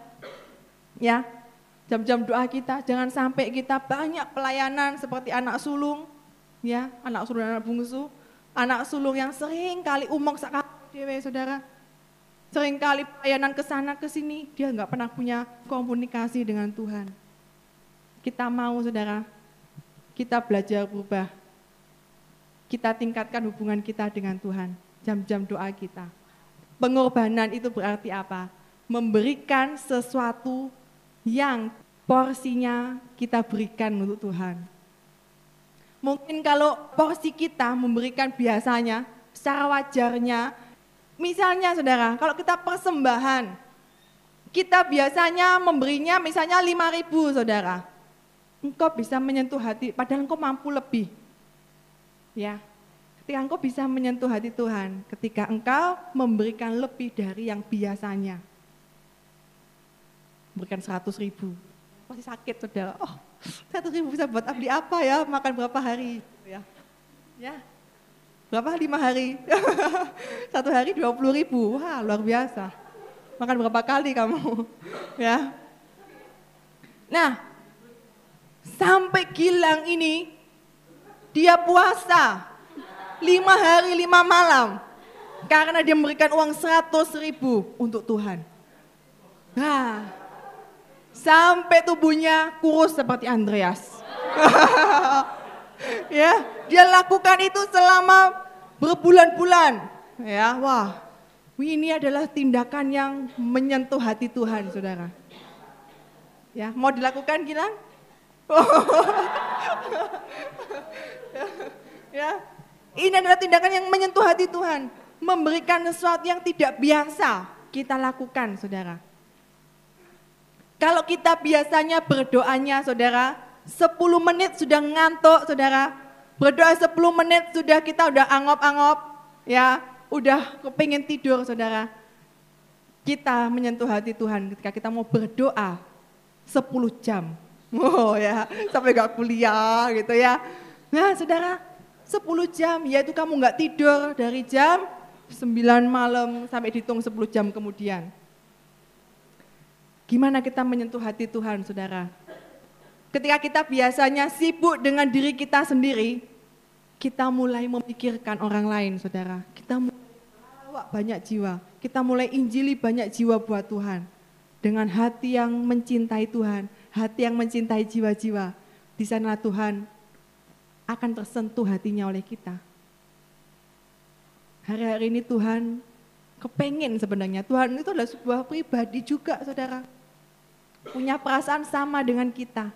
Ya, jam-jam doa kita, jangan sampai kita banyak pelayanan seperti anak sulung, ya, anak sulung dan anak bungsu, anak sulung yang sering kali umong sakit dewe saudara. Sering kali pelayanan ke sana ke sini, dia nggak pernah punya komunikasi dengan Tuhan. Kita mau saudara, kita belajar berubah. Kita tingkatkan hubungan kita dengan Tuhan, jam-jam doa kita. Pengorbanan itu berarti apa? Memberikan sesuatu yang porsinya kita berikan untuk Tuhan Mungkin kalau porsi kita memberikan biasanya, secara wajarnya, Misalnya saudara, kalau kita persembahan, kita biasanya memberinya misalnya 5 ribu saudara. Engkau bisa menyentuh hati, padahal engkau mampu lebih. Ya, ketika engkau bisa menyentuh hati Tuhan, ketika engkau memberikan lebih dari yang biasanya. Berikan 100 ribu, masih sakit saudara. Oh, 100 ribu bisa buat beli apa ya, makan berapa hari. Ya, ya berapa lima hari? Satu hari 20 ribu, wah luar biasa. Makan berapa kali kamu? ya. Nah, sampai Gilang ini dia puasa lima hari lima malam karena dia memberikan uang seratus ribu untuk Tuhan. Nah, sampai tubuhnya kurus seperti Andreas. ya, dia lakukan itu selama berbulan-bulan. Ya, wah. Ini adalah tindakan yang menyentuh hati Tuhan, Saudara. Ya, mau dilakukan Gilang? ya. Ini adalah tindakan yang menyentuh hati Tuhan, memberikan sesuatu yang tidak biasa kita lakukan, Saudara. Kalau kita biasanya berdoanya, Saudara, 10 menit sudah ngantuk saudara. Berdoa 10 menit sudah kita udah angop-angop. Ya, udah kepingin tidur saudara. Kita menyentuh hati Tuhan ketika kita mau berdoa 10 jam. Oh ya, sampai gak kuliah gitu ya. Nah saudara, 10 jam, yaitu kamu gak tidur dari jam 9 malam sampai dihitung 10 jam kemudian. Gimana kita menyentuh hati Tuhan, saudara? Ketika kita biasanya sibuk dengan diri kita sendiri, kita mulai memikirkan orang lain, saudara. Kita mulai banyak jiwa. Kita mulai injili banyak jiwa buat Tuhan. Dengan hati yang mencintai Tuhan, hati yang mencintai jiwa-jiwa. Di sana Tuhan akan tersentuh hatinya oleh kita. Hari-hari ini Tuhan kepengen sebenarnya. Tuhan itu adalah sebuah pribadi juga, saudara. Punya perasaan sama dengan kita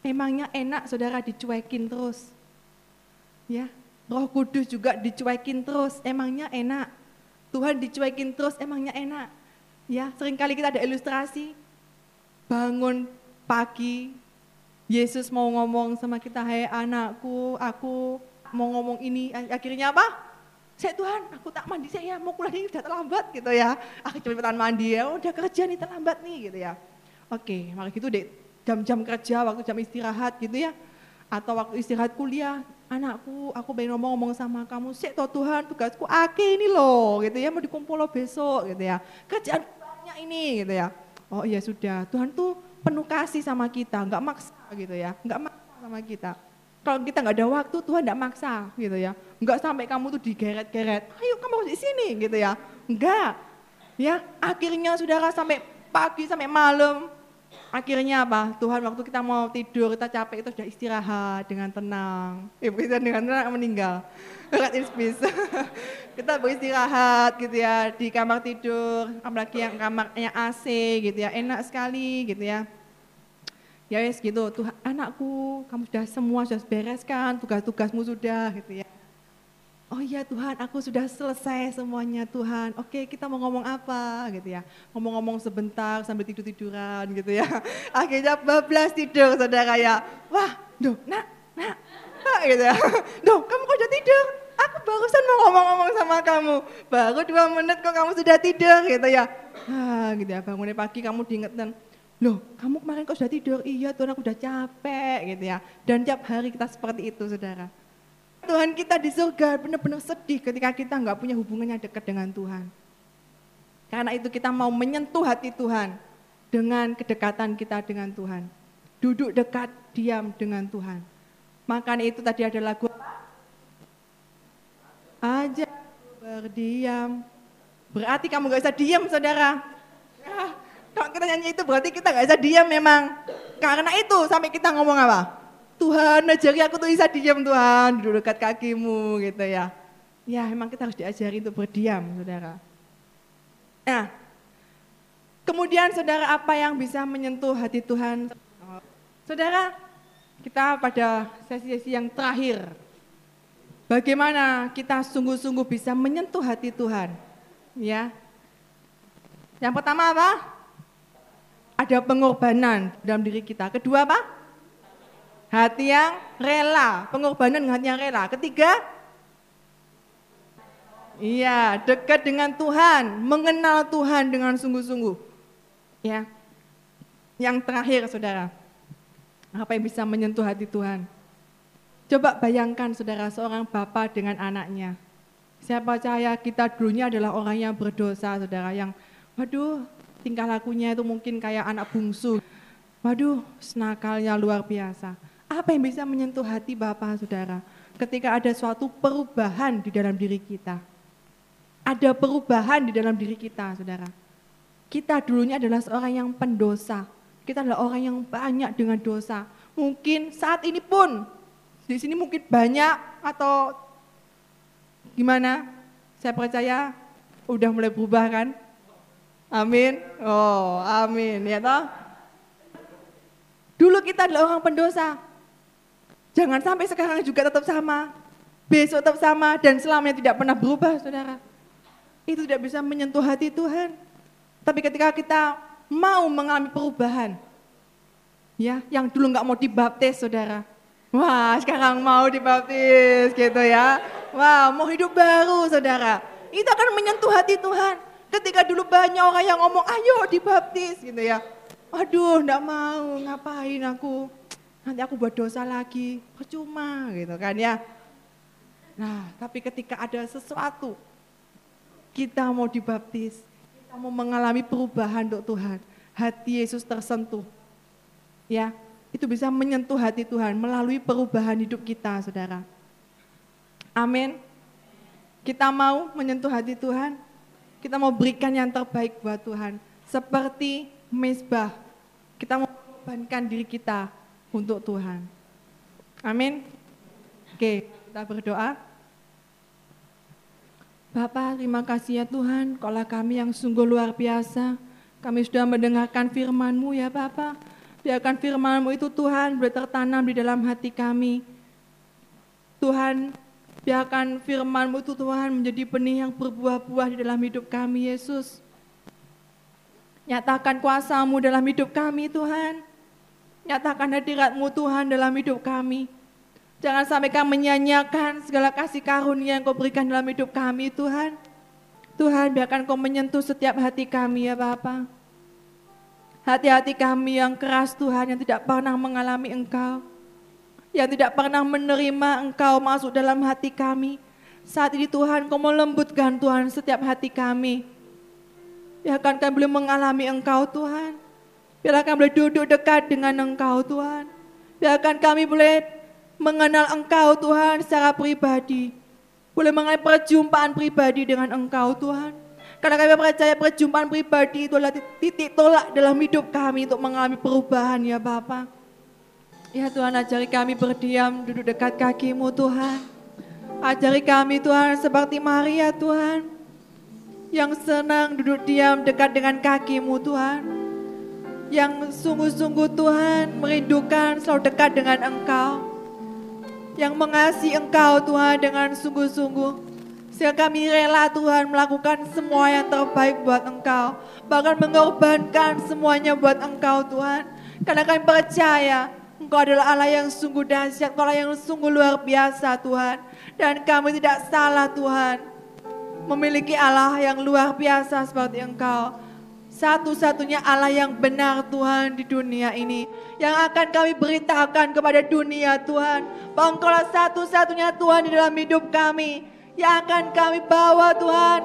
Memangnya enak saudara dicuekin terus. Ya, roh kudus juga dicuekin terus, emangnya enak. Tuhan dicuekin terus, emangnya enak. Ya, sering kali kita ada ilustrasi. Bangun pagi, Yesus mau ngomong sama kita, hei anakku, aku mau ngomong ini, akhirnya apa? Saya Tuhan, aku tak mandi saya mau kuliah ini udah terlambat gitu ya. Aku cepetan mandi ya, udah kerja nih terlambat nih gitu ya. Oke, maka gitu deh jam-jam kerja, waktu jam istirahat gitu ya. Atau waktu istirahat kuliah, anakku aku pengen ngomong-ngomong sama kamu, sih toh Tuhan tugasku ake ini loh gitu ya, mau dikumpul lo besok gitu ya. Kerjaan banyak ini gitu ya. Oh iya sudah, Tuhan tuh penuh kasih sama kita, nggak maksa gitu ya, nggak maksa sama kita. Kalau kita nggak ada waktu, Tuhan nggak maksa gitu ya. Nggak sampai kamu tuh digeret-geret, ayo kamu di sini gitu ya. Enggak. Ya, akhirnya saudara sampai pagi sampai malam Akhirnya apa? Tuhan waktu kita mau tidur, kita capek, itu sudah istirahat dengan tenang. Ibu kita dengan tenang meninggal. Red in peace. kita beristirahat gitu ya di kamar tidur, apalagi yang kamarnya AC gitu ya, enak sekali gitu ya. Ya wes gitu, Tuhan anakku, kamu sudah semua sudah bereskan, tugas-tugasmu sudah gitu ya oh iya Tuhan aku sudah selesai semuanya Tuhan. Oke kita mau ngomong apa gitu ya. Ngomong-ngomong sebentar sambil tidur-tiduran gitu ya. Akhirnya bablas tidur saudara ya. Wah, duh, nak, nak, nak gitu ya. Duh, kamu kok udah tidur? Aku barusan mau ngomong-ngomong sama kamu. Baru dua menit kok kamu sudah tidur gitu ya. Ah, gitu ya, bangunnya pagi kamu diingetin. Loh, kamu kemarin kok sudah tidur? Iya Tuhan aku udah capek gitu ya. Dan tiap hari kita seperti itu saudara. Tuhan kita di surga benar-benar sedih ketika kita nggak punya hubungan yang dekat dengan Tuhan. Karena itu kita mau menyentuh hati Tuhan dengan kedekatan kita dengan Tuhan. Duduk dekat, diam dengan Tuhan. Makanya itu tadi ada lagu aja berdiam. Berarti kamu gak bisa diam saudara. Ya, kalau kita nyanyi itu berarti kita gak bisa diam memang. Karena itu sampai kita ngomong apa? Tuhan ajari aku tuh bisa diam Tuhan, duduk dekat kakimu gitu ya. Ya memang kita harus diajari untuk berdiam saudara. Nah, kemudian saudara apa yang bisa menyentuh hati Tuhan? Saudara, kita pada sesi-sesi yang terakhir. Bagaimana kita sungguh-sungguh bisa menyentuh hati Tuhan Ya. Yang pertama apa? Ada pengorbanan dalam diri kita. Kedua apa? Hati yang rela, pengorbanan hati yang rela. Ketiga, Iya, dekat dengan Tuhan, mengenal Tuhan dengan sungguh-sungguh. Ya. Yang terakhir, Saudara. Apa yang bisa menyentuh hati Tuhan? Coba bayangkan Saudara seorang bapak dengan anaknya. Saya percaya kita dulunya adalah orang yang berdosa, Saudara, yang waduh, tingkah lakunya itu mungkin kayak anak bungsu. Waduh, senakalnya luar biasa. Apa yang bisa menyentuh hati Bapak, Saudara? Ketika ada suatu perubahan di dalam diri kita ada perubahan di dalam diri kita, saudara. Kita dulunya adalah seorang yang pendosa. Kita adalah orang yang banyak dengan dosa. Mungkin saat ini pun, di sini mungkin banyak atau gimana? Saya percaya udah mulai berubah kan? Amin. Oh, amin ya toh. Dulu kita adalah orang pendosa. Jangan sampai sekarang juga tetap sama. Besok tetap sama dan selamanya tidak pernah berubah, saudara. Itu tidak bisa menyentuh hati Tuhan. Tapi ketika kita mau mengalami perubahan, ya, yang dulu nggak mau dibaptis, saudara, wah sekarang mau dibaptis, gitu ya, wah mau hidup baru, saudara, itu akan menyentuh hati Tuhan. Ketika dulu banyak orang yang ngomong, ayo dibaptis, gitu ya, aduh nggak mau, ngapain aku, nanti aku buat dosa lagi, percuma, gitu kan ya. Nah, tapi ketika ada sesuatu kita mau dibaptis, kita mau mengalami perubahan untuk Tuhan. Hati Yesus tersentuh. Ya, itu bisa menyentuh hati Tuhan melalui perubahan hidup kita, Saudara. Amin. Kita mau menyentuh hati Tuhan, kita mau berikan yang terbaik buat Tuhan. Seperti mesbah, kita mau mengorbankan diri kita untuk Tuhan. Amin. Oke, kita berdoa. Bapak, terima kasih ya Tuhan, kalau kami yang sungguh luar biasa, kami sudah mendengarkan firman-Mu ya Bapak. Biarkan firman-Mu itu Tuhan boleh tertanam di dalam hati kami. Tuhan, biarkan firman-Mu itu Tuhan menjadi benih yang berbuah-buah di dalam hidup kami Yesus. Nyatakan kuasa-Mu dalam hidup kami Tuhan. Nyatakan hadirat-Mu Tuhan dalam hidup kami. Jangan sampai kami menyanyiakan segala kasih karunia yang kau berikan dalam hidup kami Tuhan. Tuhan biarkan kau menyentuh setiap hati kami ya Bapa. Hati-hati kami yang keras Tuhan yang tidak pernah mengalami Engkau. Yang tidak pernah menerima Engkau masuk dalam hati kami. Saat ini Tuhan kau melembutkan Tuhan setiap hati kami. Biarkan kami boleh mengalami Engkau Tuhan. Biarkan kami boleh duduk dekat dengan Engkau Tuhan. Biarkan kami boleh mengenal Engkau Tuhan secara pribadi. Boleh mengalami perjumpaan pribadi dengan Engkau Tuhan. Karena kami percaya perjumpaan pribadi itu adalah titik tolak dalam hidup kami untuk mengalami perubahan ya Bapa. Ya Tuhan ajari kami berdiam duduk dekat kakimu Tuhan. Ajari kami Tuhan seperti Maria Tuhan. Yang senang duduk diam dekat dengan kakimu Tuhan. Yang sungguh-sungguh Tuhan merindukan selalu dekat dengan Engkau yang mengasihi Engkau Tuhan dengan sungguh-sungguh. Sehingga kami rela Tuhan melakukan semua yang terbaik buat Engkau. Bahkan mengorbankan semuanya buat Engkau Tuhan. Karena kami percaya Engkau adalah Allah yang sungguh dahsyat, Engkau yang sungguh luar biasa Tuhan. Dan kami tidak salah Tuhan. Memiliki Allah yang luar biasa seperti Engkau satu-satunya Allah yang benar Tuhan di dunia ini. Yang akan kami beritakan kepada dunia Tuhan. Bahwa engkau satu-satunya Tuhan di dalam hidup kami. Yang akan kami bawa Tuhan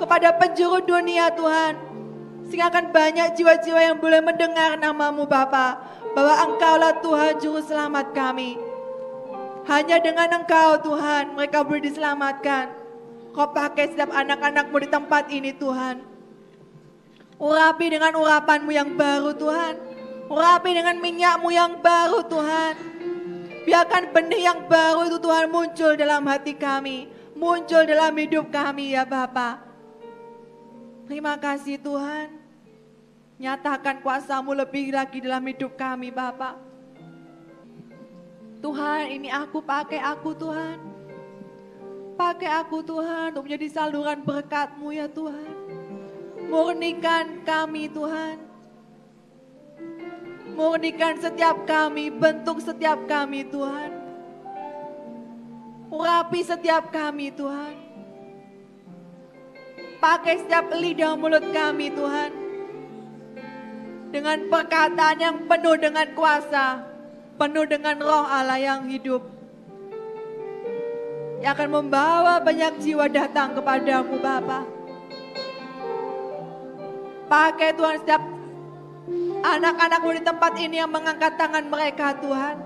kepada penjuru dunia Tuhan. Sehingga akan banyak jiwa-jiwa yang boleh mendengar namamu Bapa. Bahwa engkaulah Tuhan juru selamat kami. Hanya dengan engkau Tuhan mereka boleh diselamatkan. Kau pakai setiap anak-anakmu di tempat ini Tuhan. Urapi dengan urapanmu yang baru Tuhan. Urapi dengan minyakmu yang baru Tuhan. Biarkan benih yang baru itu Tuhan muncul dalam hati kami. Muncul dalam hidup kami ya Bapa. Terima kasih Tuhan. Nyatakan kuasamu lebih lagi dalam hidup kami Bapak. Tuhan ini aku pakai aku Tuhan. pakai aku Tuhan untuk menjadi saluran berkat-Mu ya Tuhan. Murnikan kami Tuhan. Murnikan setiap kami, bentuk setiap kami Tuhan. Urapi setiap kami Tuhan. Pakai setiap lidah mulut kami Tuhan. Dengan perkataan yang penuh dengan kuasa, penuh dengan roh Allah yang hidup. Yang akan membawa banyak jiwa datang kepadamu Bapa. Pakai Tuhan setiap anak-anakmu di tempat ini yang mengangkat tangan mereka Tuhan.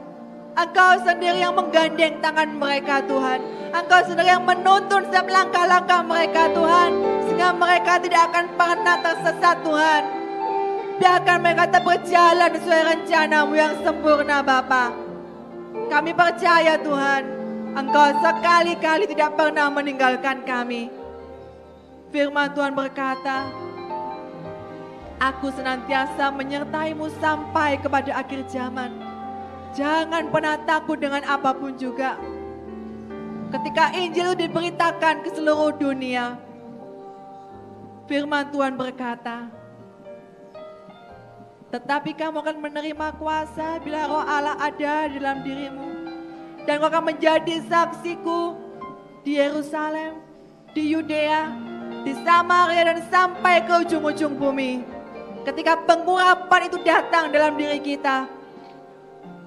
Engkau sendiri yang menggandeng tangan mereka Tuhan. Engkau sendiri yang menuntun setiap langkah-langkah mereka Tuhan. Sehingga mereka tidak akan pernah tersesat Tuhan. Biarkan mereka tetap berjalan sesuai rencanamu yang sempurna Bapa. Kami percaya Tuhan, Engkau sekali-kali tidak pernah meninggalkan kami. Firman Tuhan berkata, Aku senantiasa menyertaimu sampai kepada akhir zaman. Jangan pernah takut dengan apa pun juga. Ketika Injil diberitakan ke seluruh dunia, firman Tuhan berkata, tetapi kamu akan menerima kuasa bila roh Allah ada dalam dirimu. Dan kau akan menjadi saksiku di Yerusalem, di Yudea, di Samaria dan sampai ke ujung-ujung bumi. Ketika pengurapan itu datang dalam diri kita,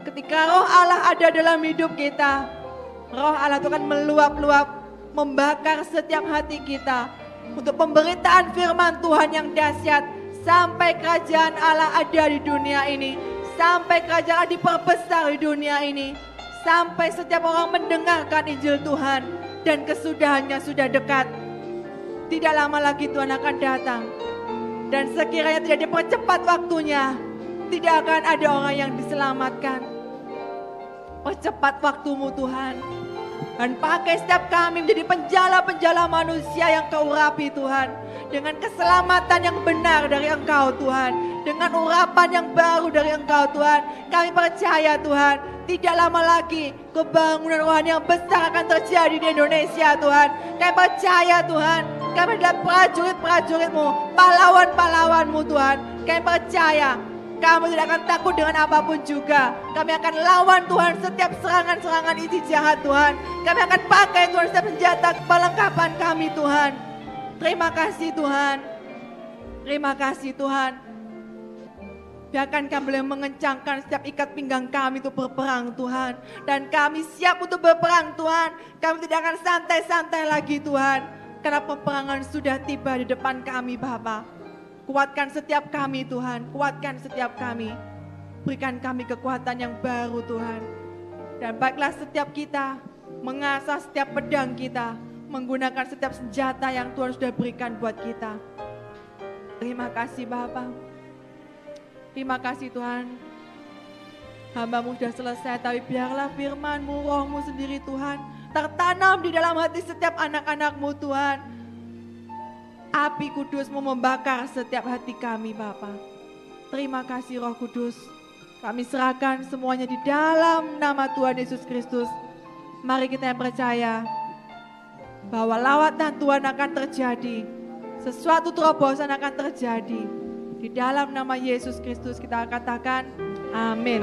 ketika roh Allah ada dalam hidup kita, roh Allah itu akan meluap-luap, membakar setiap hati kita untuk pemberitaan firman Tuhan yang dahsyat sampai kerajaan Allah ada di dunia ini, sampai kerajaan Allah diperbesar di dunia ini, sampai setiap orang mendengarkan Injil Tuhan dan kesudahannya sudah dekat. Tidak lama lagi Tuhan akan datang. Dan sekiranya tidak dipercepat waktunya, tidak akan ada orang yang diselamatkan. Percepat waktumu Tuhan. Dan pakai setiap kami menjadi penjala-penjala manusia yang kau urapi Tuhan dengan keselamatan yang benar dari Engkau Tuhan, dengan urapan yang baru dari Engkau Tuhan. Kami percaya Tuhan, tidak lama lagi kebangunan rohani yang besar akan terjadi di Indonesia Tuhan. Kami percaya Tuhan, kami adalah prajurit-prajuritmu, pahlawan-pahlawanmu Tuhan. Kami percaya kami tidak akan takut dengan apa pun juga. Kami akan lawan Tuhan setiap serangan-serangan isi jahat Tuhan. Kami akan pakai Tuhan setiap senjata perlengkapan kami Tuhan. Terima kasih Tuhan. Terima kasih Tuhan. Biarkan kami boleh mengencangkan setiap ikat pinggang kami untuk berperang Tuhan. Dan kami siap untuk berperang Tuhan. Kami tidak akan santai-santai lagi Tuhan. Karena peperangan sudah tiba di depan kami Bapak. Kuatkan setiap kami Tuhan. Kuatkan setiap kami. Berikan kami kekuatan yang baru Tuhan. Dan baiklah setiap kita mengasah setiap pedang kita menggunakan setiap senjata yang Tuhan sudah berikan buat kita. Terima kasih Bapak. Terima kasih Tuhan. Hambamu sudah selesai, tapi biarlah firmanmu, rohmu sendiri Tuhan, tertanam di dalam hati setiap anak-anakmu Tuhan. Api kudusmu membakar setiap hati kami Bapak. Terima kasih roh kudus. Kami serahkan semuanya di dalam nama Tuhan Yesus Kristus. Mari kita yang percaya bahwa lawatan Tuhan akan terjadi. Sesuatu terobosan akan terjadi. Di dalam nama Yesus Kristus kita katakan amin.